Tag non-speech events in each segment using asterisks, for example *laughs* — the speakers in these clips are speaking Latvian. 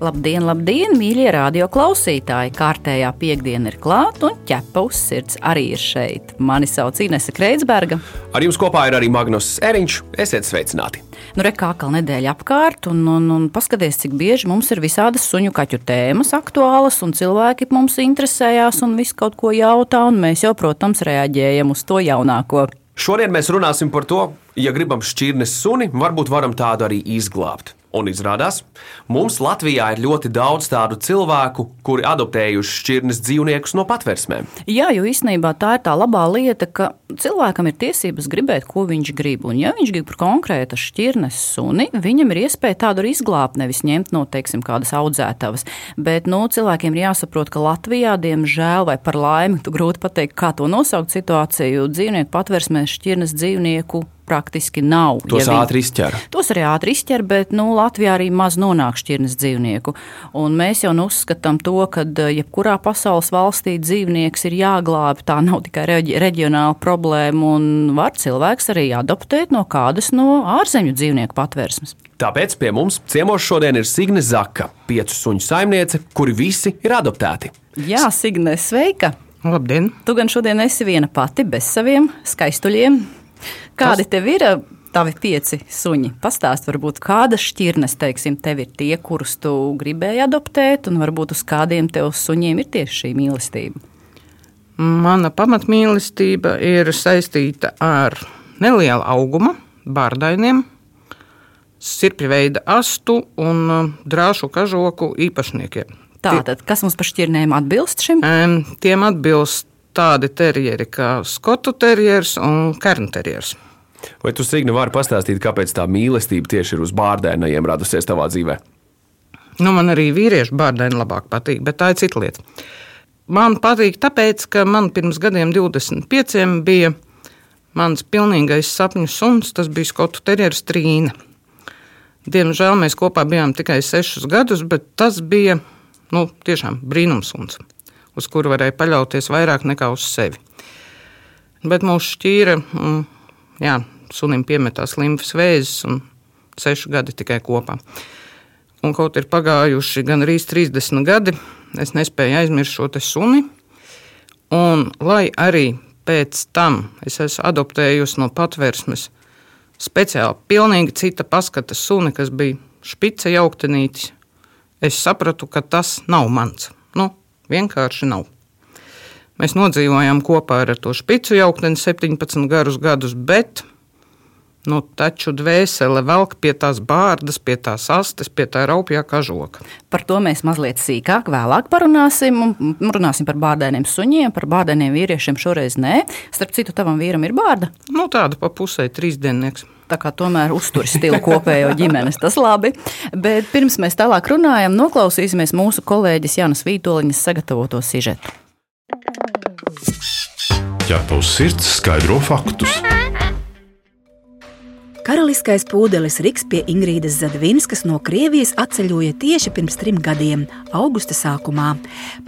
Labdien, labdien, mīļie radio klausītāji! Kārtējā piekdiena ir klāta un ķepa uz sirds arī ir šeit. Mani sauc Inese Kreitsberga. Ar jums kopā ir arī Magnus Eriņš. Esiet sveicināti! Nu, re, kā kā nedēļa apkārt, un, un, un paskaties, cik bieži mums ir visādas suņu kaķu tēmas aktuālas, un cilvēki mums interesējās un visu kaut ko jautā, un mēs jau, protams, reaģējam uz to jaunāko. Šodien mēs runāsim par to, ja gribam šķirnes suni, varbūt varam tādu arī izglābt. Un izrādās, mums Latvijā ir ļoti daudz tādu cilvēku, kuri adoptējuši šķirnes dzīvniekus no patversmēm. Jā, jo īstenībā tā ir tā labā lieta, ka cilvēkam ir tiesības gribēt, ko viņš grib. Un, ja viņš grib par konkrētu šķirnes suni, viņam ir iespēja tādu arī izglābt, nevis ņemt no teiksim, kādas audzētavas. Bet nu, cilvēkiem ir jāsaprot, ka Latvijā, diemžēl, vai par laimi, grūti pateikt, kā to nosaukt situāciju, dzīvnieku patversmēs šķirnes dzīvnieku praktiski nav. Tos ja ātri izķer. Tos arī ātri izķer, bet nu, Latvijā arī maz nonāk šķirnes dzīvnieku. Un mēs jau nu uzskatām to, ka jebkurā pasaules valstī dzīvnieks ir jāglābj. Tā nav tikai reģi reģionāla problēma, un var cilvēks arī adoptēt no kādas no ārzemju dzīvnieku patvērsmes. Tāpēc pie mums ciemos šodien ir Signe Zaka, piecu suņu saimniece, kuri visi ir adoptēti. Jā, Signe, sveika! Labdien! Tu gan šodien esi viena pati bez saviem skaistuļiem. Kādi tev ir eh, tavi pieci suņi? Pastāst, varbūt kādas šķirnes, teiksim, tev ir tie, kurus tu gribēji adoptēt, un varbūt uz kādiem tev suņiem ir tieši šī mīlestība. Mana pamatmīlestība ir saistīta ar nelielu auguma, bārdainiem, sirpju veida astu un uh, drāšu kažoku īpašniekiem. Tātad, kas mums par šķirnēm atbilst šim? Um, tiem atbilst tādi terjeri kā skotu terjers un kernterjers. Vai tu, Signi, vari pastāstīt, kāpēc tā mīlestība tieši ir uz bārdēniem radusies tavā dzīvē? Nu, man arī vīriešu bārdēni labāk patīk, bet tā ir cita lieta. Man patīk, tāpēc, ka man pirms gadiem, 25, bija mans pilnīgais sapņu suns, tas bija skotu terjeras trīna. Diemžēl mēs kopā bijām tikai sešus gadus, bet tas bija nu, tiešām brīnumsuns, uz kuru varēja paļauties vairāk nekā uz sevi. Bet mūsu šķīra, mm, jā, sunim piemetās limfas vēzis un seši gadi tikai kopā. Un kaut ir pagājuši gan arī 30 gadi, es nespēju aizmirst šo suni. Un, lai arī pēc tam es esmu adoptējusi no patvērsmes speciāli pilnīgi cita paskata suni, kas bija špice jauktenītis, es sapratu, ka tas nav mans. Vienkārši nav. Mēs nodzīvojām kopā ar to špicu jaukteni 17 garus gadus, bet Nu, taču dvēsele velk pie tās bārdas, pie tās astes, pie tā raupjā kažoka. Par to mēs mazliet sīkāk vēlāk parunāsim. Runāsim par bārdainiem suņiem, par bārdainiem vīriešiem šoreiz nē. Starp citu, tavam vīram ir bārda. Nu, tāda pa pusē trīsdiennieks. Tomēr uztur stilu kopējo ģimenes, tas labi. Bet pirms mēs tālāk runājam, noklausīsimies mūsu kolēģis Jānis Vītoliņas sagatavoto sižetu. Ķepa uz sirds skaidro faktus. Karaliskais pūdelis Riks pie Ingrīdas Zadvinskas no Krievijas atceļoja tieši pirms trim gadiem, augusta sākumā.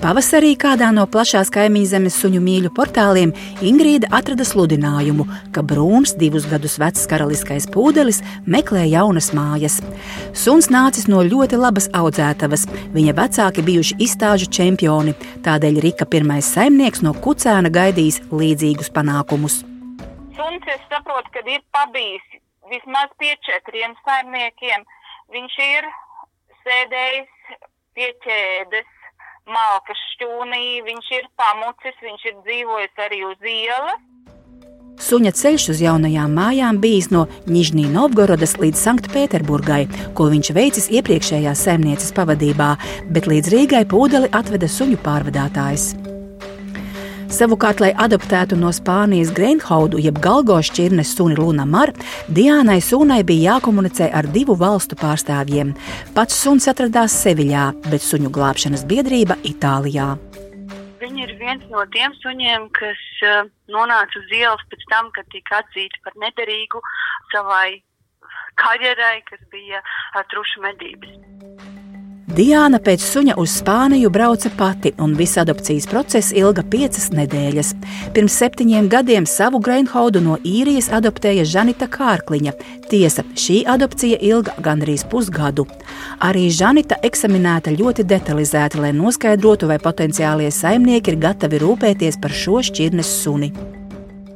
Pavasarī kādā no plašās kaimiņu zemes suņu mīļu portāliem Ingrīda atrada sludinājumu, ka brūns, divus gadus vecs karaliskais pūdelis meklē jaunas mājas. Suns nācis no ļoti labas audzētavas, viņa vecāki bijuši izstāžu čempioni, tādēļ Rika pirmais saimnieks no kucēna gaidījis līdzīgus panākumus. Suns, es saprotu, ka ir pabijis vismaz pie četriem saimniekiem. Viņš ir sēdējis pie ķēdes, malkas šķūnī, viņš ir pamucis, viņš ir dzīvojis arī uz ielas. Suņa ceļš uz jaunajām mājām bijis no Nižnī Novgorodas līdz Sanktpēterburgai, ko viņš veicis iepriekšējās saimnieces pavadībā, bet līdz Rīgai pūdeli atveda suņu pārvadātājs. Savukārt, lai adoptētu no Spānijas Greinhaudu, jeb Galgo šķirnes suni Luna Mar, Diānai Sūnai bija jākomunicē ar divu valstu pārstāvjiem. Pats suns atradās Seviļā, bet suņu glābšanas biedrība Itālijā. Viņi ir viens no tiem suņiem, kas uh, nonāca uz ielas pēc tam, kad tika atzīti par nederīgu savai kaļerai, kas bija trušu medības. Diana pēc suņa uz Spāniju brauca pati, un visa adopcijas process ilga piecas nedēļas. Pirms septiņiem gadiem savu Greinhaudu no īrijas adoptēja Žanita Kārkliņa. Tiesa, šī adopcija ilga gandrīz pusgadu. Arī Žanita eksaminēta ļoti detalizēti, lai noskaidrotu, vai potenciālie saimnieki ir gatavi rūpēties par šo šķirnes suni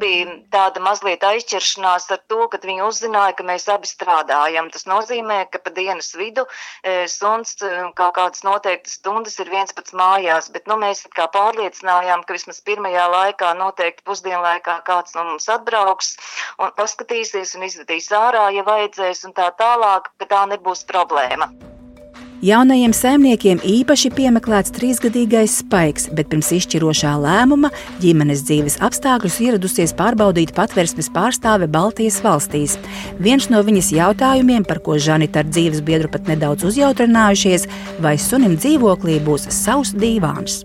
bija tāda mazliet aizķeršanās ar to, kad viņi uzzināja, ka mēs abi strādājam. Tas nozīmē, ka pa dienas vidu e, suns e, kā kādas noteiktas stundas ir viens pats mājās, bet nu, mēs kā pārliecinājām, ka vismaz pirmajā laikā noteikti pusdienlaikā kāds no mums atbrauks un paskatīsies un izvedīs ārā, ja vajadzēs un tā tālāk, ka tā nebūs problēma. Jaunajiem saimniekiem īpaši piemeklēts trīsgadīgais spaiks, bet pirms izšķirošā lēmuma ģimenes dzīves apstākļus ieradusies pārbaudīt patversmes pārstāve Baltijas valstīs. Viens no viņas jautājumiem, par ko Žanita ar dzīves biedru pat nedaudz uzjautrinājušies, vai sunim dzīvoklī būs savs dīvāns.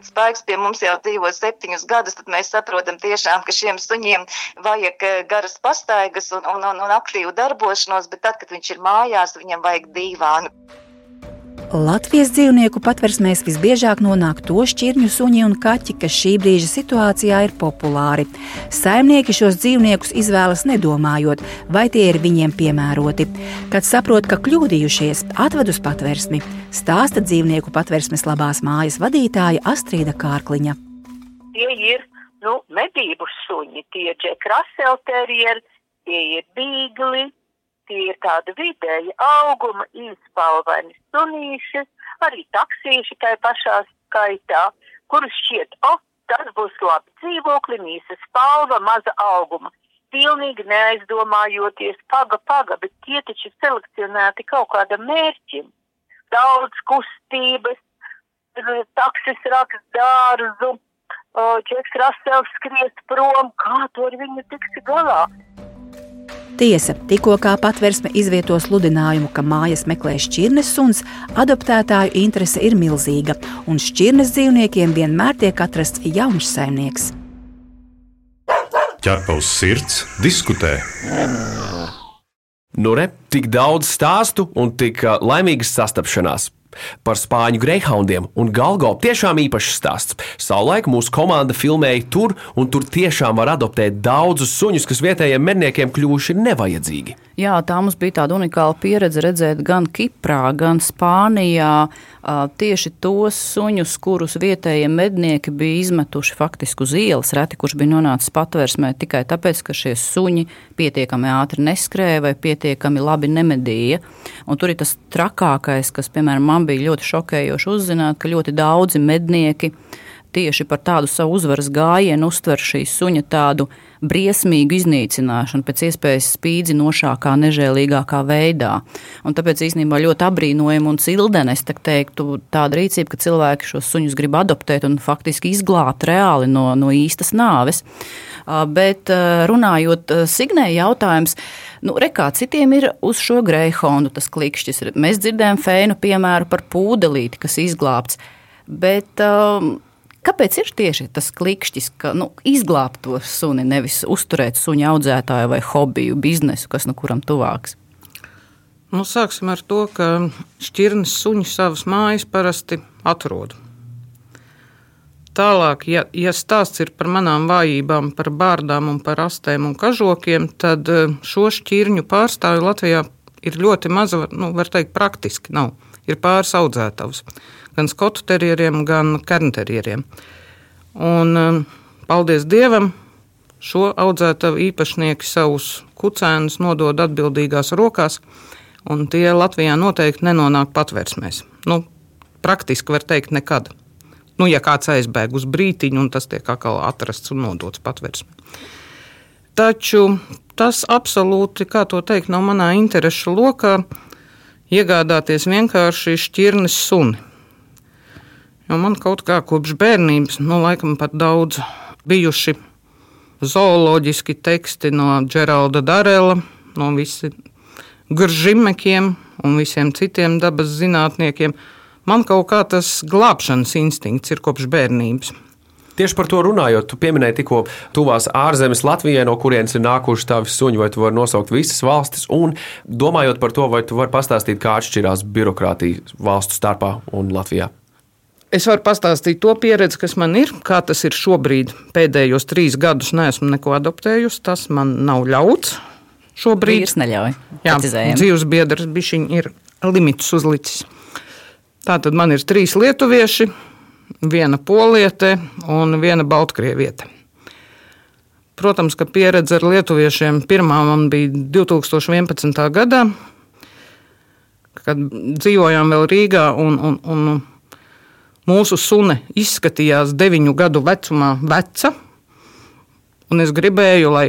Kad spēks pie mums jau dzīvo septiņus gadus, tad mēs saprotam tiešām, ka šiem suņiem vajag eh, garas pastaigas un, un, un, un aktīvu darbošanos, bet tad, kad viņš ir mājās, viņam vajag dīvānu. Latvijas dzīvnieku patversmēs visbiežāk nonāk to šķirņu suņi un kaķi, kas šī brīža situācijā ir populāri. Saimnieki šos dzīvniekus izvēlas nedomājot, vai tie ir viņiem piemēroti. Kad saprot, ka kļūdījušies, atved uz patversmi, stāsta dzīvnieku patversmes labās mājas vadītāja Astrīda Kārkliņa. Tie ir nu, medību suņi, tie ir džekrasselterieri, tie ir bīgli, tie ir tāda vidēja auguma, īspalvaini sunīši, arī taksīši tai pašā skaitā, kurus šķiet, o, oh, tas būs labi dzīvokli, mīsa spalva, maza auguma. Pilnīgi neaizdomājoties, paga, paga, bet tie taču selekcionēti kaut kādam mērķim. Daudz kustības, taksis raks dārzu, Džeks Rasels skriest prom, kā to ar viņu tiksi galā. Tiesa, tikko kā patversme izvieto sludinājumu, ka mājas meklē šķirnes suns, adoptētāju interese ir milzīga, un šķirnes dzīvniekiem vienmēr tiek atrasts jauns saimnieks. Ķerpa uz sirds, diskutē. Nu, re, tik daudz stāstu un tik laimīgas sastapšanās. Par spāņu greyhoundiem un galgo tiešām īpašs stāsts. Savulaik mūsu komanda filmēja tur, un tur tiešām var adoptēt daudzus suņus, kas vietējiem medniekiem kļuvuši nevajadzīgi. Jā, tā mums bija tāda unikāla pieredze redzēt gan Kiprā, gan Spānijā tieši tos suņus, kurus vietējie mednieki bija izmetuši faktiski uz ielas. Reti kurš bija nonācis patvērsmē tikai tāpēc, ka šie suņi pietiekami ātri neskrēja vai pietiekami labi nemedīja. Un tur ir tas trakākais, kas, piemēram, man bija ļoti šokējoši uzzināt, ka ļoti daudzi mednieki tieši par tādu savu uzvaras gājienu uztver šī suņa tādu briesmīgu iznīcināšanu, pēc iespējas spīdzinošākā, nežēlīgākā veidā. Un tāpēc īstenībā ļoti apbrīnojama un cildena, es teiktu, tāda rīcība, ka cilvēki šos suņus grib adoptēt un faktiski izglābt reāli no, no īstas nāves. Bet runājot Signē jautājums, nu, rekā citiem ir uz šo greihondu tas klikšķis. Mēs dzirdējam fēnu piemēru par pūdelīti, kas izglābts. Bet um, Kāpēc ir tieši tas klikšķis, ka nu, izglābt to suni, nevis uzturēt suņa audzētāju vai hobiju, biznesu, kas no kuram tuvāks? Nu, sāksim ar to, ka šķirnes suņi savas mājas parasti atrod. Tālāk, ja, ja stāsts ir par manām vājībām, par bārdām, un par astēm un kažokiem, tad eh, šo šķirņu pārstāvju Latvijā ir ļoti maza, nu, var teikt, praktiski nav. Ir pāris audzētavas gan skotu terjeriem, gan kernterjeriem. Un, um, paldies Dievam, šo audzētavu īpašnieki savus kucēnus nodod atbildīgās rokās, un tie Latvijā noteikti nenonāk patvērsmēs. Nu, praktiski var teikt, nekad. Nu, ja kāds aizbēg uz brītiņu, un tas tiek atkal atrasts un nodots patvērsmē. Taču tas absolūti, kā to teikt, nav manā interešu lokā iegādāties vienkārši šķirnes suni. Jo man kaut kā kopš bērnības, nu, laikam pat daudz bijuši zooloģiski teksti no Džeralda Darela, no visiem Gržimekiem un visiem citiem dabas zinātniekiem. Man kaut kā tas glābšanas instinkts ir kopš bērnības. Tieši par to runājot, tu pieminēji tikko tuvās ārzemes Latvijai, no kurienes ir nākuši tavi suņi, vai tu vari nosaukt visas valstis. Un domājot par to, vai tu vari pastāstīt, kā atšķirās birokrātija valstu starpā un Latvijā. Es varu pastāstīt to pieredzi, kas man ir, kā tas ir šobrīd. Pēdējos trīs gadus neesmu neko adoptējusi, tas man nav ļauts. Šobrīd Vīrs neļauj. Jā, dzīves biedrs bišķiņ ir limitus uzlicis. Tātad man ir trīs lietuvieši, viena poliete un viena baltkrieviete. Protams, ka pieredze ar lietuviešiem pirmā man bija 2011. gadā, kad dzīvojām vēl Rīgā un, un, un mūsu sune izskatījās deviņu gadu vecumā veca. Un es gribēju, lai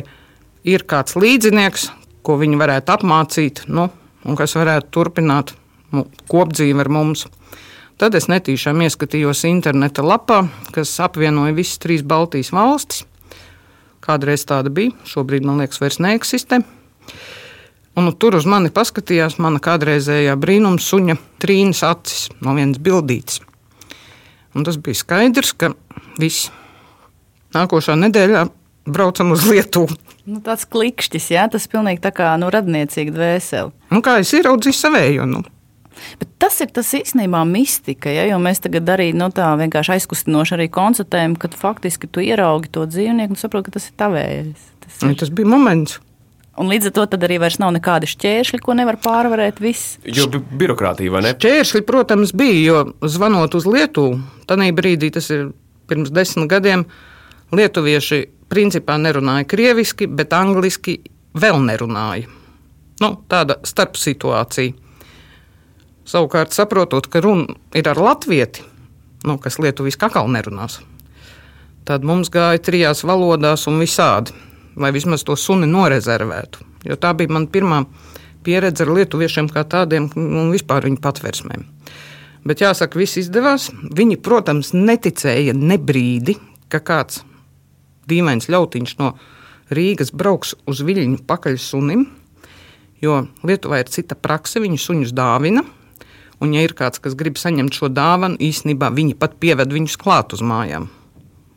ir kāds līdzinieks, ko viņi varētu apmācīt, nu, un kas varētu turpināt kopdzīvi ar mums. Tad es netīšām ieskatījos interneta lapā, kas apvienoja visas trīs Baltijas valstis. Kādreiz tāda bija, šobrīd man liekas, vairs neeksistē. Un nu, tur uz mani paskatījās mana kādreizējā brīnuma suņa trīnas acis no vienas bildītes. Un tas bija skaidrs, ka viss nākošā nedēļā braucam uz Lietuvu. Nu, tāds klikšķis, jā, tas pilnīgi tā kā nu, radniecīga dvēsele. Nu, kā es ieraudzīju savēju, nu, Bet tas ir tas īstenībā mistika, ja, jo mēs tagad arī nu, tā vienkārši aizkustinoši arī konstatējam, ka faktiski tu ieraugi to dzīvnieku un saproti, ka tas ir tavējais. Tas, nu, ir. tas bija moments. Un līdz ar to tad arī vairs nav nekādi šķēršļi, ko nevar pārvarēt. Viss. Jo bi birokrātija, vai ne? Čēršļi, protams, bija, jo zvanot uz Lietuvu, tajā brīdī, tas ir pirms desmit gadiem, lietuvieši principā nerunāja krieviski, bet angliski vēl nerunāja. Nu, tāda starpsituācija. Savukārt, saprotot, ka runa ir ar latvieti, nu, kas lietuviski atkal nerunās, tad mums gāja trijās valodās un visādi, lai vismaz to suni norezervētu. Jo tā bija mana pirmā pieredze ar lietuviešiem kā tādiem un vispār viņu patversmēm. Bet jāsaka, viss izdevās. Viņi, protams, neticēja ne brīdi, ka kāds dīvains ļautiņš no Rīgas brauks uz viļņu pakaļ sunim, jo Lietuvā ir cita prakse, viņi suņus dāvina. Un, ja ir kāds, kas grib saņemt šo dāvanu, īsnībā viņi pat pieved viņus klāt uz mājām.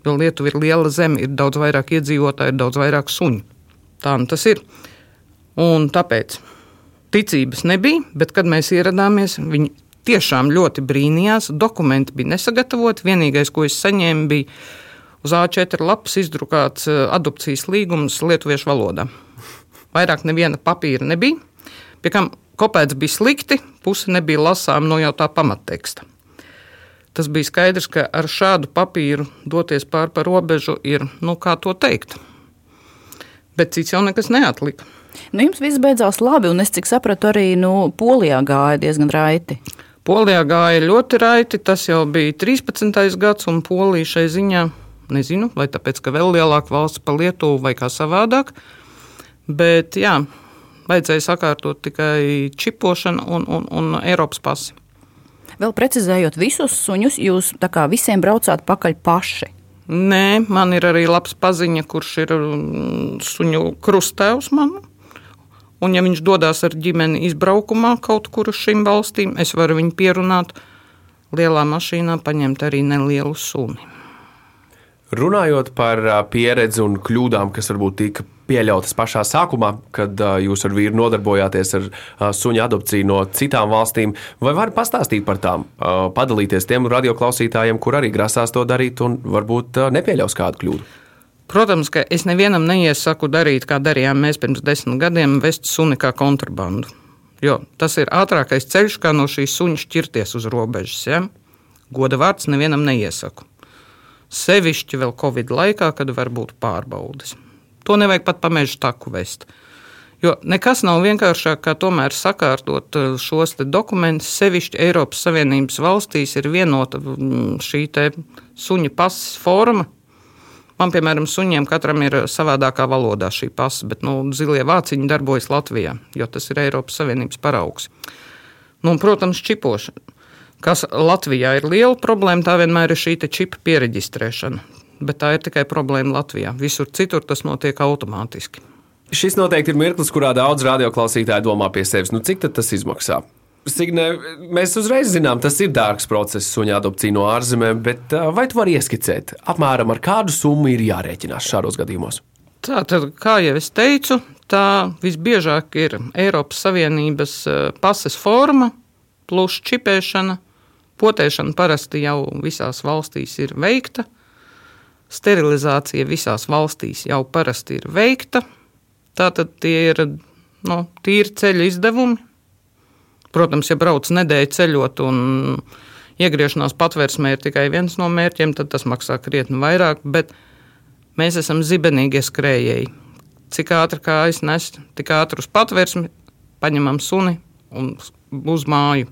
Jo Lietuva ir liela zeme, ir daudz vairāk iedzīvotāju, ir daudz vairāk suņu. Tā nu tas ir. Un tāpēc ticības nebija, bet kad mēs ieradāmies, viņi tiešām ļoti brīnījās. Dokumenti bija nesagatavoti. Vienīgais, ko es saņēmu, bija uz A4 lapas izdrukāts eh, adopcijas līgums lietuviešu valodā. Vairāk neviena papīra nebija. Pie kam kopēts bija slikti, puse nebija lasām no jau tā pamatteksta. Tas bija skaidrs, ka ar šādu papīru doties pāri pa robežu ir, nu, kā to teikt. Bet cits jau nekas neatlika. Nu, jums viss beidzās labi, un es cik sapratu, arī nu, Polijā gāja diezgan raiti. Polijā gāja ļoti raiti. Tas jau bija 13. gads, un Polija šai ziņā nezinu, vai tāpēc, ka vēl lielāka valsts par Lietuvu vai kā savādāk. Bet jā, vajadzēja sakārtot tikai čipošanu un, un, un Eiropas pasi. Vēl precizējot visus suņus, jūs visiem braucāt pakaļ paši. Nē, man ir arī labs paziņa, kurš ir mm, suņu krustēvs man. Un, ja viņš dodas ar ģimeni izbraukumā kaut kur uz šīm valstīm, es varu viņu pierunāt lielā mašīnā, paņemt arī nelielu suni. Runājot par pieredzi un kļūdām, kas varbūt tika pieļautas pašā sākumā, kad ā, jūs ar vīru nodarbojāties ar ā, suņu adopciju no citām valstīm, vai varat pastāstīt par tām, ā, padalīties tiem radioklausītājiem, kur arī grasās to darīt un varbūt ā, nepieļaus kādu kļūdu? Protams, ka es nevienam neiesaku darīt, kā darījām mēs pirms desmit gadiem, vest suni kā kontrabandu. Jo tas ir ātrākais ceļš, kā no šīs suņa šķirties uz robežas. Ja? Goda vārds nevienam neiesaku. Sevišķi vēl Covid laikā, kad var būt pārbaudes. To nevajag pat pa mežu taku vest. Jo nekas nav vienkāršāk, kā tomēr sakārtot eh, šos dokumentus. Sevišķi Eiropas Savienības valstīs ir vienota mm, šī suņa pasas forma. Man, piemēram, suņiem katram ir savādākā valodā šī pasa, bet nu, zilie vāciņi darbojas Latvijā, jo tas ir Eiropas Savienības paraugs. Nu, un, protams, čipošana. Kas Latvijā ir liela problēma, tā vienmēr ir šī čipa pieregistrēšana. Bet tā ir tikai problēma Latvijā. Visur citur tas notiek automātiski. Šis noteikti ir mirklis, kurā daudz radioklausītāji domā pie sevis, nu cik tas izmaksā. Signe, mēs uzreiz zinām, tas ir dārgs process, suņa adopcija no ārzemēm, bet vai tu vari ieskicēt, apmēram ar kādu summu ir jārēķinās šādos gadījumos? Tā tad, kā jau es teicu, tā visbiežāk ir Eiropas Savienības pases forma plus čipēšana. Potēšana parasti jau visās valstīs ir veikta. Sterilizācija visās valstīs jau parasti ir veikta. Tātad tie ir nu, tīri ceļa izdevumi, Protams, ja brauc nedēļu ceļot un iegriešanās patvērsmē ir tikai viens no mērķiem, tad tas maksā krietni vairāk. Bet mēs esam zibenīgie skrējēji. Cik ātri kā aiznes, tik ātri uz patvērsmi, paņemam suni un uz māju.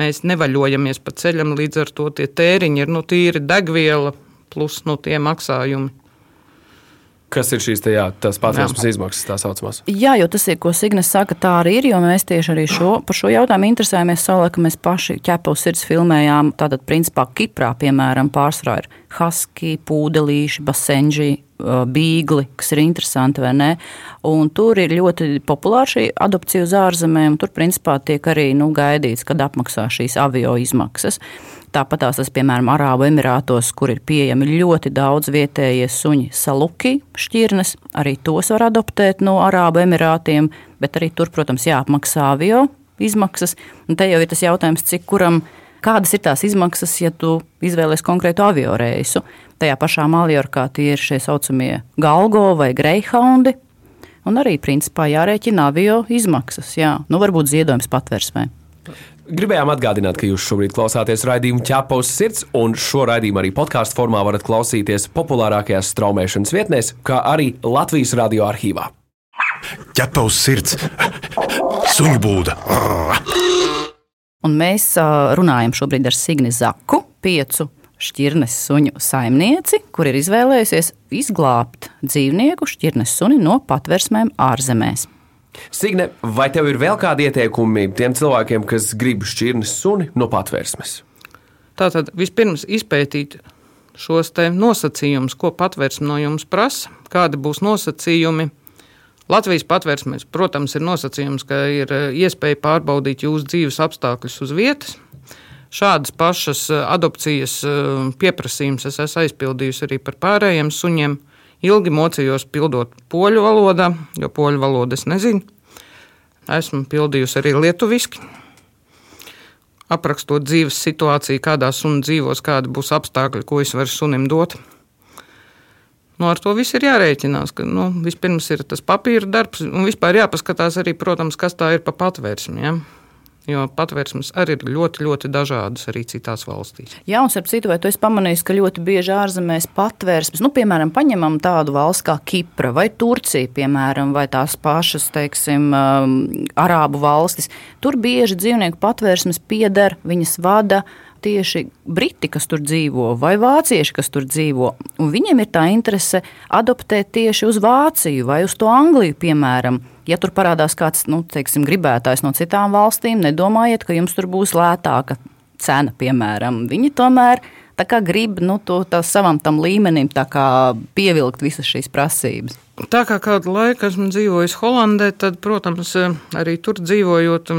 Mēs nevaļojamies pa ceļam, līdz ar to tie tēriņi ir nu, tīri degviela plus nu, tie maksājumi. Kas ir šīs tajā, tās patvērsmes izmaksas, tā saucamās? Jā, jo tas ir, ko Signes saka, tā arī ir. Jo mēs tieši arī šo, par šo jautājumu interesējamies. Savulaik mēs paši ķepus sirds filmējām. Tātad, principā, Kiprā, piemēram, pārsvarā ir Husky, Pūdelīši, Basenģi, bīgli, kas ir interesanti, vai ne? Un tur ir ļoti populāra šī adopcija uz ārzemēm. Tur, principā, tiek arī nu, gaidīts, kad apmaksā šīs avio izmaksas. Tāpat tās, piemēram, Arābu Emirātos, kur ir pieejami ļoti daudz vietējie suņi, saluki, šķirnes, arī tos var adoptēt no Arābu Emirātiem, bet arī tur, protams, jāapmaksā avio izmaksas. Un te jau ir tas jautājums, cik kuram kādas ir tās izmaksas, ja tu izvēlēsies konkrētu avio reisu. Tajā pašā Maljorkā tie ir šie saucamie galgo vai greyhoundi. Un arī, principā, jārēķina avio izmaksas. Jā, nu varbūt ziedojums patversmē. Gribējām atgādināt, ka jūs šobrīd klausāties raidījumu ķēpa uz sirds, un šo raidījumu arī podkāstu formā varat klausīties populārākajās straumēšanas vietnēs, kā arī Latvijas radio arhīvā. Ķepa uz sirds, suņu būda. Un mēs runājam šobrīd ar Signi Zaku, piecu šķirnes suņu saimnieci, kur ir izvēlējusies izglābt dzīvnieku šķirnes suni no patversmēm ārzemēs. Signe, vai tev ir vēl kādi ieteikumi tiem cilvēkiem, kas grib šķirnes suni no patvērsmes? Tātad vispirms izpētīt šos nosacījumus, ko patvērsme no jums prasa, kādi būs nosacījumi. Latvijas patvērsmēs, protams, ir nosacījums, ka ir eh, iespēja pārbaudīt jūsu dzīves apstākļus uz vietas. Šādas pašas eh, adopcijas eh, pieprasījumus es esmu aizpildījusi arī par pārējiem suņiem. Ilgi mocījos pildot poļu valodā, jo poļu valodu es nezinu. Esmu pildījusi arī lietuviski. Aprakstot dzīves situāciju, kādā sunim dzīvos, kādi būs apstākļi, ko es varu sunim dot. Nu, ar to viss ir jārēķinās. Ka, nu, vispirms ir tas papīra darbs, un vispār jāpaskatās arī, protams, kas tā ir pa patvērsmi. Ja? Jo patvērsmes arī ir ļoti, ļoti dažādas arī citās valstīs. Jā, un starp citu, vai tu esi pamanījis, ka ļoti bieži ārzemēs patvērsmes, nu, piemēram, paņemam tādu valsts kā Kipra vai Turcija, piemēram, vai tās pašas, teiksim, um, Arābu valstis, tur bieži dzīvnieku patvērsmes pieder, viņas vada tieši briti, kas tur dzīvo, vai vācieši, kas tur dzīvo. Un viņiem ir tā interese adoptēt tieši uz Vāciju vai uz to Angliju, piemēram. Ja tur parādās kāds nu, teiksim, gribētājs no citām valstīm, nedomājiet, ka jums tur būs lētāka cena, piemēram. Viņi tomēr grib nu, to savam līmenim pievilkt visas šīs prasības. Tā kā kādu laiku esmu dzīvojis Holandē, tad, protams, arī tur dzīvojot,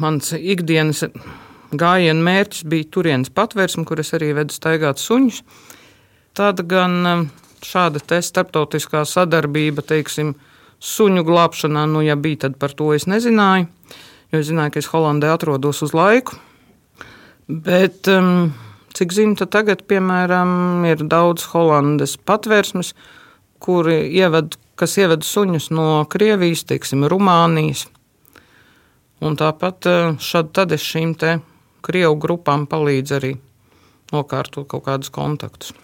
mans ikdienas gājiena mērķis bija turienes patvērsme, kur es arī vedu staigāt suņus. Tad gan šāda starptautiskā sadarbība, teiksim, suņu glābšanā, nu, ja bija, tad par to es nezināju. Jo es zināju, ka es Holandē atrodos uz laiku. Bet, um, cik zinu, tagad, piemēram, ir daudz Holandes patvērsmes, kuri ieved, kas ieved suņus no Krievijas, teiksim, Rumānijas. Un tāpat šad tad es šīm te Krievu grupām palīdzu arī nokārtot kaut kādus kontaktus.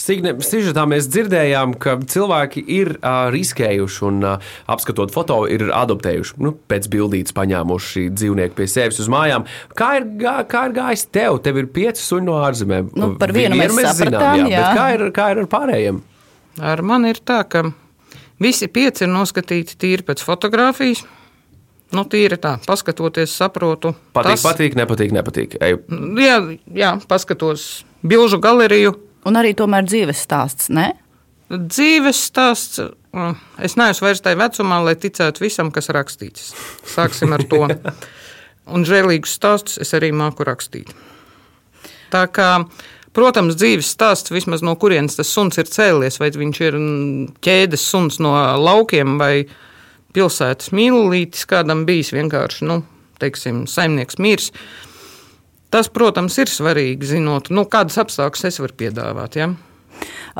Signe, sižetā mēs dzirdējām, ka cilvēki ir uh, riskējuši un uh, apskatot foto, ir adoptējuši, nu, pēc bildītes paņēmuši dzīvnieku pie sevis uz mājām. Kā ir, gā, kā ir gājis tev? Tev ir pieci suņi no ārzemēm. Nu, par vienu, vienu mēs, mēs sapratām, zinām, jā, jā. Kā ir, kā ir ar pārējiem? Ar mani ir tā, ka visi pieci ir noskatīti tīri pēc fotografijas. Nu, tīri tā, paskatoties, saprotu. Patīk, tas... patīk, nepatīk, nepatīk. Eju. Jā, jā, paskatos bilžu galeriju Un arī tomēr dzīves stāsts, ne? Dzīves stāsts Mm, Es neesmu vairs tajā vecumā, lai ticētu visam, kas rakstīts. Sāksim ar to. *laughs* Un žēlīgus stāstus es arī māku rakstīt. Tā kā, protams, dzīves stāsts, vismaz no kurienes tas suns ir cēlies, vai viņš ir mm, ķēdes suns no laukiem vai pilsētas mīlītis, kādam bijis vienkārši, nu, teiksim, saimnieks mirs. Tas, protams, ir svarīgi zinot, nu, kādas apstākļus es varu piedāvāt. Ja?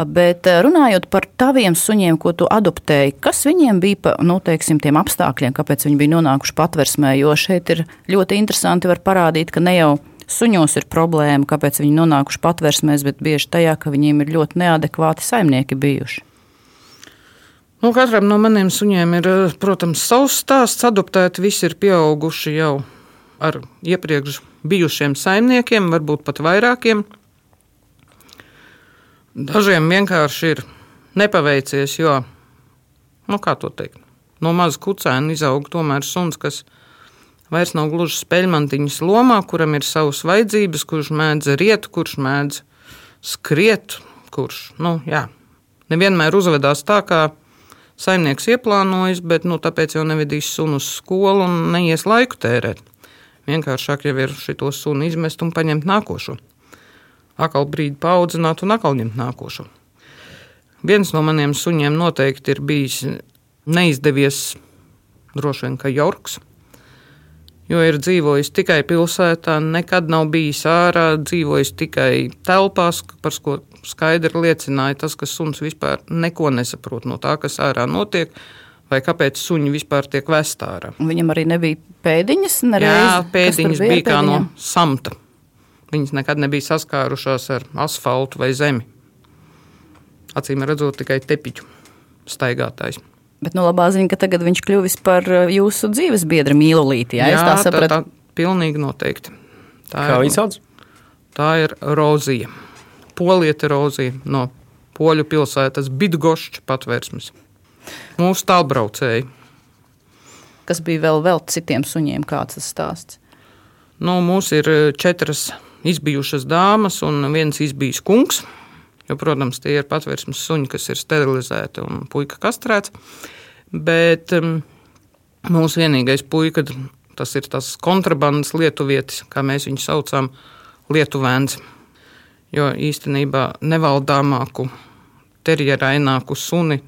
Bet eh, runājot par taviem suņiem, ko tu adoptēji, kas viņiem bija pa nu, teiksim, tiem apstākļiem, kāpēc viņi bija nonākuši patversmē? Jo šeit ir ļoti interesanti parādīt, ka ne jau suņos ir problēma, kāpēc viņi nonākuši patversmēs, bet bieži tajā, ka viņiem ir ļoti neadekvāti saimnieki bijuši. Nu, katram no maniem suņiem ir, eh, protams, savs stāsts. Adoptēti visi ir pieauguši jau ar iepriekš bijušiem saimniekiem, varbūt pat vairākiem. Dažiem vienkārši ir nepaveicies, jo, nu, kā to teikt, no maza kucēna izaug tomēr suns, kas vairs nav gluži spēļmantiņas lomā, kuram ir savas vajadzības, kurš mēdz riet, kurš mēdz skriet, kurš, nu, jā, nevienmēr uzvedās tā, kā saimnieks ieplānojis, bet, nu, tāpēc jau nevedīs sunu uz skolu un neies laiku tērēt. Vienkāršāk jau ir šo sunu izmest un paņemt nākošo atkal brīdi paudzināt un atkal ņemt nākošo. Viens no maniem suņiem noteikti ir bijis neizdevies, droši vien, ka Jorks. Jo ir dzīvojis tikai pilsētā, nekad nav bijis ārā, dzīvojis tikai telpās, par ko skaidri liecināja tas, ka suns vispār neko nesaprot no tā, kas ārā notiek, vai kāpēc suņi vispār tiek vest ārā. Viņam arī nebija pēdiņas, nereiz, Jā, pēdiņas bija kā no pēdiņām? samta. Viņas nekad nebija saskārušās ar asfaltu vai zemi. Acīm redzot, tikai tepiņu staigātājs. Bet nu, labā ziņa, ka tagad viņš kļuvis par uh, jūsu dzīves biedru mīlulīti. Jā, jā, tā sapratu. Tā, tā pilnīgi noteikti. Tā Kā ir, viņi sauc? tā ir Rozija. Polieta Rozija no Poļu pilsētas Bidgošķa patvērsmes. Mūsu tālbraucēji. Kas bija vēl, vēl citiem suņiem, kāds tas stāsts? Nu, mums ir eh, četras izbijušas dāmas un viens izbijis kungs. Jo, protams, tie ir patvērsmes suņi, kas ir sterilizēti un puika kastrēts. Bet um, mūsu vienīgais puika, tas ir tas kontrabandas lietuvietis, kā mēs viņu saucam, lietuvēns. Jo īstenībā nevaldāmāku, terjeraināku suni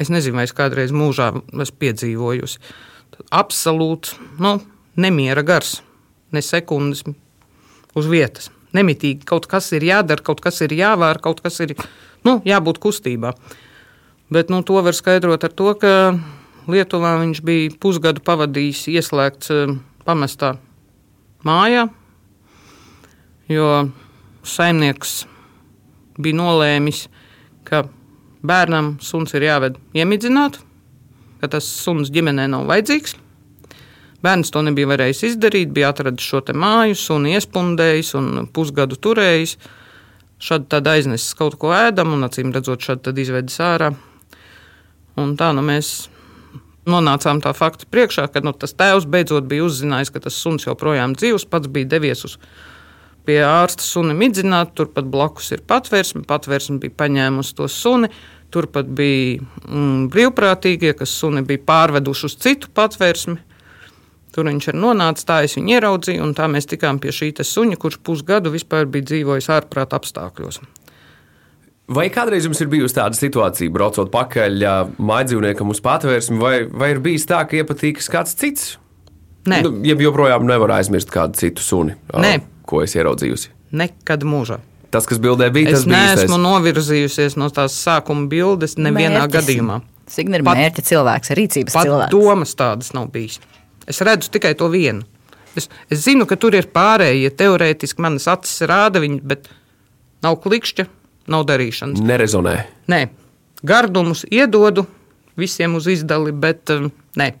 es nezinu, vai es kādreiz mūžā esmu piedzīvojusi. Absolūti nu, nemiera gars, ne sekundes uz vietas. Nemitīgi kaut kas ir jādara, kaut kas ir jāvēr, kaut kas ir nu, jābūt kustībā. Bet nu, to var skaidrot ar to, ka Lietuvā viņš bija pusgadu pavadījis ieslēgts eh, pamestā mājā, jo saimnieks bija nolēmis, ka bērnam suns ir jāved iemidzināt, ka tas suns ģimenē nav vajadzīgs. Bērns to nebija varējis izdarīt, bija atradis šo māju, sunu iespundējis un pusgadu turējis. Šādi tad aiznesis kaut ko ēdam, un acīm redzot, šādi tad izvedis ārā. Un tā nu mēs nonācām tā fakta priekšā, ka nu, tas tēvs beidzot bija uzzinājis, ka tas suns joprojām dzīvs, pats bija devies uz pie ārsta suni midzināt, turpat blakus ir patvērsme, patvērsme bija paņēmusi to suni. Turpat bija mm, brīvprātīgie, kas suni bija pārveduši uz citu patvērsmi. Tur viņš ir nonācis, tā es viņu ieraudzīju, un tā mēs tikām pie šī suņa, kurš pusgadu vispār bija dzīvojis ārprāta apstākļos. Vai kādreiz jums ir bijusi tāda situācija, braucot pakaļ mājdzīvniekam uz patvērsmi, vai, vai ir bijis tā, ka iepatīkas kāds cits? Nē. Nu, ja joprojām nevar aizmirst kādu citu suni, Nē. ko es ieraudzījusi. Nekad mūžā. Tas, kas bildē bija, Es tas bija neesmu īstais. novirzījusies no tās sākuma bildes nevienā Mērķis. gadījumā. Pat- mērķa cilvēks, rīcības Pat cilvēks? domas tādas nav bijis. Es redzu tikai to vienu. Es, es zinu, ka tur ir pārējie. Teorētiski manas acis rāda viņu, bet nav klikšķa, nav darīšanas. Nerezonē. Nē, gardumus iedodu visiem uz izdali, bet um, nē.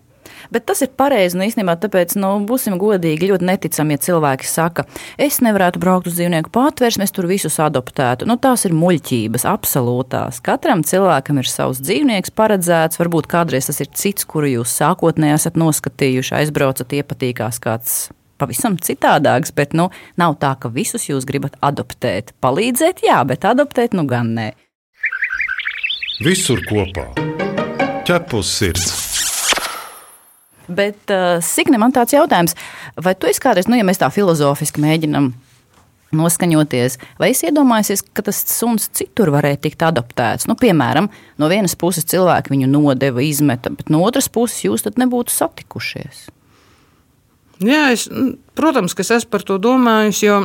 Bet tas ir pareizi. Nu, īstenībā, tāpēc, nu, būsim godīgi, ļoti neticami, ja cilvēki saka, es nevarētu braukt uz dzīvnieku patvērsmi, es tur visus adoptētu. Nu, tās ir muļķības, absolūtās. Katram cilvēkam ir savs dzīvnieks paredzēts. Varbūt kādreiz tas ir cits, kuru jūs sākotnēji esat noskatījuši, aizbraucat, iepatīkās kāds. Pavisam citādāks, bet nu, nav tā, ka visus jūs gribat adoptēt. Palīdzēt, jā, bet adoptēt nu gan nē. Visur kopā ķepus sirds. Bet, uh, Signe, man tāds jautājums, vai tu esi kādreiz, nu, ja mēs tā filozofiski mēģinām noskaņoties, vai es iedomājos, ka tas suns citur varēja tikt adoptēts? Nu, piemēram, no vienas puses cilvēki viņu nodeva, izmeta, bet no otras puses jūs tad nebūtu satikušies. Jā, es, protams, ka es esmu par to domājis, jo,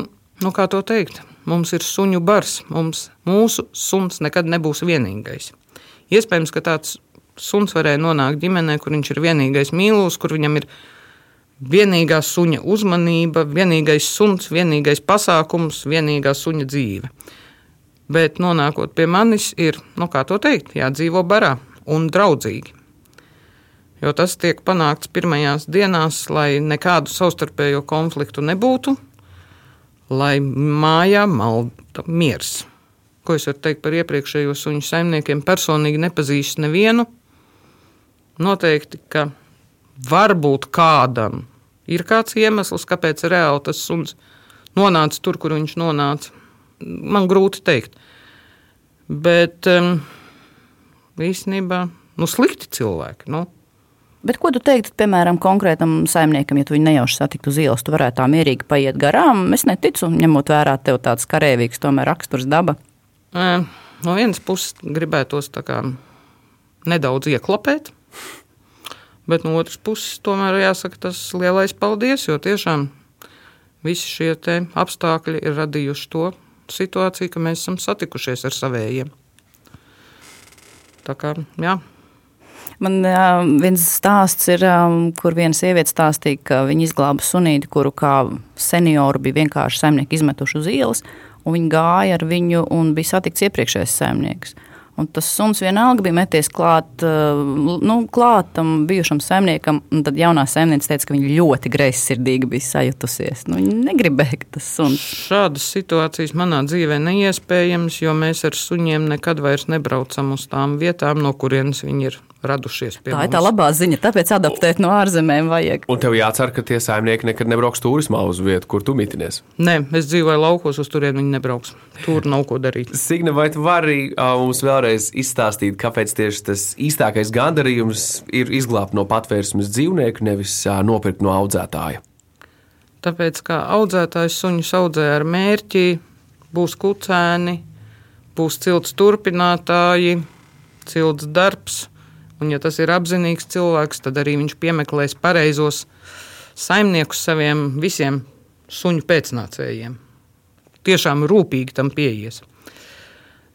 nu, kā to teikt, mums ir suņu bars. Mums, mūsu suns nekad nebūs vienīgais. Iespējams, ka tāds suns varēja nonākt ģimenē, kur viņš ir vienīgais mīlūs, kur viņam ir vienīgā suņa uzmanība, vienīgais suns, vienīgais pasākums, vienīgā suņa dzīve. Bet nonākot pie manis, ir, nu, kā to teikt, jādzīvo barā un draudzīgi. Jo tas tiek panākts pirmajās dienās, lai nekādu savstarpējo konfliktu nebūtu, lai mājā malda miers. Ko es varu teikt par iepriekšējo suņu saimniekiem? Personīgi nepazīstu nevienu. Noteikti, ka varbūt kādam ir kāds iemesls, kāpēc reāli tas suns nonāca tur, kur viņš nonāca. Man grūti pateikt. Bet um, īstenībā nu, slikti cilvēki. Nu. Bet ko tu teiktu, piemēram, konkrētam saimniekam, ja tu viņu nejauši satiktu uz ielas, tu varētu tā mierīgi paiet garām? Es neticu, ņemot vērā tev tāds karavīgs, tomēr raksturs daba. No vienas puses gribētos nedaudz ieklapēt, Bet no otras puses, tomēr jāsaka tas lielais paldies, jo tiešām visi šie apstākļi ir radījuši to situāciju, ka mēs esam satikušies ar savējiem. Tā kā, jā. Man uh, viens stāsts ir, um, kur viena sieviete stāstīja, ka viņa izglāba sunīti, kuru kā senioru bija vienkārši saimnieki izmetuši uz ielas, un viņi gāja ar viņu un bija satikts iepriekšējais saimnieks. Un tas suns vienalga bija meties klāt, eh, nu, klāt tam bijušam saimniekam. Tad jaunā saimniece teica, ka viņa ļoti greizsirdīgi bija sajutusies. Nu, viņa negribēja, ka tas suns. Šādas situācijas manā dzīvē neiespējams, jo mēs ar suņiem nekad vairs nebraucam uz tām vietām, no kurienes viņi ir radušies. Tā mums. ir tā labā ziņa, tāpēc adaptēt no ārzemēm vajag. Un tev jācer, ka tie saimnieki nekad nebrauks turismā uz vietu, kur tu mitinies. Nē, es dzīvoju laukos, uz turieni viņi nebrauks. Tur nav ko darīt. Signe, vai tu vari uh, mums vēlreiz izstāstīt, kāpēc tieši tas īstākais gandarījums ir izglābt no patvērsmes dzīvnieku, nevis uh, nopirkt no audzētāja? Tāpēc, kā audzētājs suņus audzē ar mērķi, būs kucēni, būs cilts turpinātāji, cilts darbs Un, ja tas ir apzinīgs cilvēks, tad arī viņš piemeklēs pareizos saimniekus saviem visiem suņu pēcnācējiem. Tiešām rūpīgi tam pieies.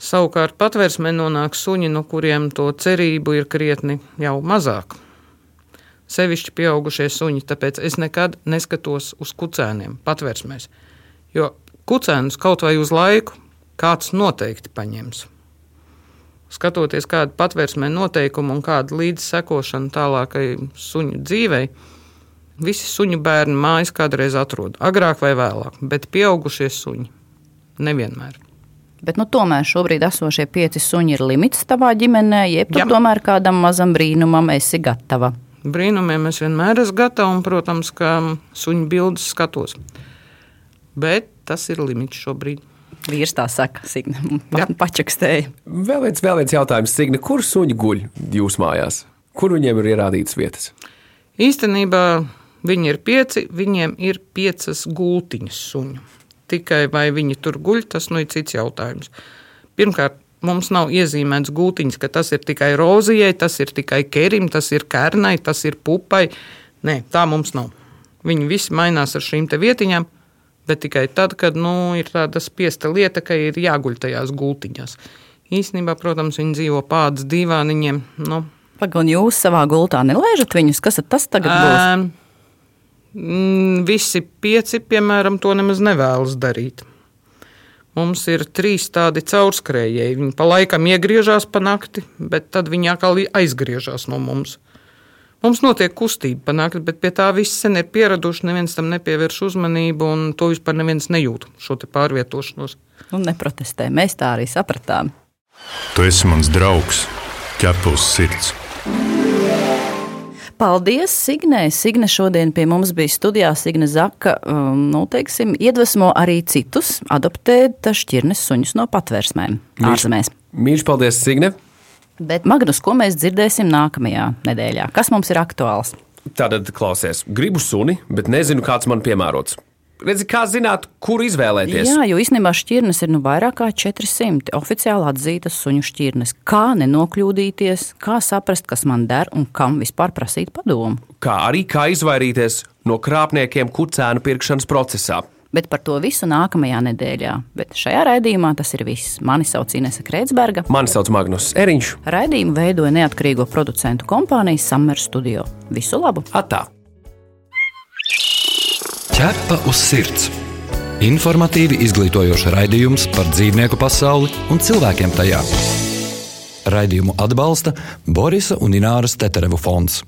Savukārt patvērsmē nonāk suņi, no kuriem to cerību ir krietni jau mazāk. Sevišķi pieaugušie suņi, tāpēc es nekad neskatos uz kucēniem patvērsmēs, jo kucēnus kaut vai uz laiku kāds noteikti paņems skatoties, kāda patvērsmē noteikuma un kāda līdzsekošana tālākai suņu dzīvei, visi suņu bērni mājas kādreiz atrod, agrāk vai vēlāk, bet pieaugušie suņi nevienmēr. Bet nu, tomēr šobrīd esošie pieci suņi ir limits tavā ģimenē, jeb tu tomēr kādam mazam brīnumam esi gatava. Brīnumiem es vienmēr esmu gatava, un, protams, ka suņu bildes skatos. Bet tas ir limits šobrīd. Vīrs tā saka, Signe, pa, pačakstēja. Vēl viens, vēl viens jautājums, Signe, kur suņi guļ jūsu mājās? Kur viņiem ir ierādītas vietas? Īstenībā viņi ir pieci, viņiem ir piecas gultiņas suņu. Tikai vai viņi tur guļ, tas nu ir cits jautājums. Pirmkārt, mums nav iezīmēts gultiņš, ka tas ir tikai rozijai, tas ir tikai kerim, tas ir kernai, tas ir pupai. Nē, tā mums nav. Viņi visi mainās ar šīm vietiņām bet tikai tad, kad nu, ir tāda spiesta lieta, ka ir jāguļ tajās gultiņās. Īsnībā, protams, viņi dzīvo pādas divāniņiem. Nu. Pagaidām, jūs savā gultā nelaižat viņus? Kas tas tagad būs? Um, visi pieci, piemēram, to nemaz nevēlas darīt. Mums ir trīs tādi caurskrējēji. Viņi pa laikam iegriežas pa nakti, bet tad viņi atkal aizgriežas no mums. Mums notiek kustība panākt, bet pie tā viss sen ir pieraduši. Neviens tam nepievērš uzmanību, un to vispār neviens nejūt šo pārvietošanos. Un neprotestē. Mēs tā arī sapratām. Tu esi mans draugs, ķepus sirds. Paldies, Signē. Signe šodien pie mums bija studijā. Signe Zaka, um, nu, teiksim, iedvesmo arī citus adoptēt šķirnes suņus no patvērsmēm ārzemēs. Mīļš, paldies, Signe! Bet, Magnus, ko mēs dzirdēsim nākamajā nedēļā? Kas mums ir aktuāls? Tātad, klausies, gribu suni, bet nezinu, kāds man piemērots. Redzi, kā zināt, kur izvēlēties? Jā, jo īstenībā šķirnes ir nu vairāk kā 400 oficiāli atzītas suņu šķirnes. Kā nenokļūdīties, kā saprast, kas man der un kam vispār prasīt padomu? Kā arī kā izvairīties no krāpniekiem kucēnu pirkšanas procesā. Bet par to visu nākamajā nedēļā. Bet šajā raidījumā tas ir viss. Mani sauc Inese Kreitsberga. Mani sauc Magnus Eriņš. Raidījumu veidoja neatkarīgo producentu kompānija Summer Studio. Visu labu! Atā! Ķepa uz sirds! Informatīvi izglītojoši raidījums par dzīvnieku pasauli un cilvēkiem tajā. Raidījumu atbalsta Borisa un Ināras Teterevu fonds.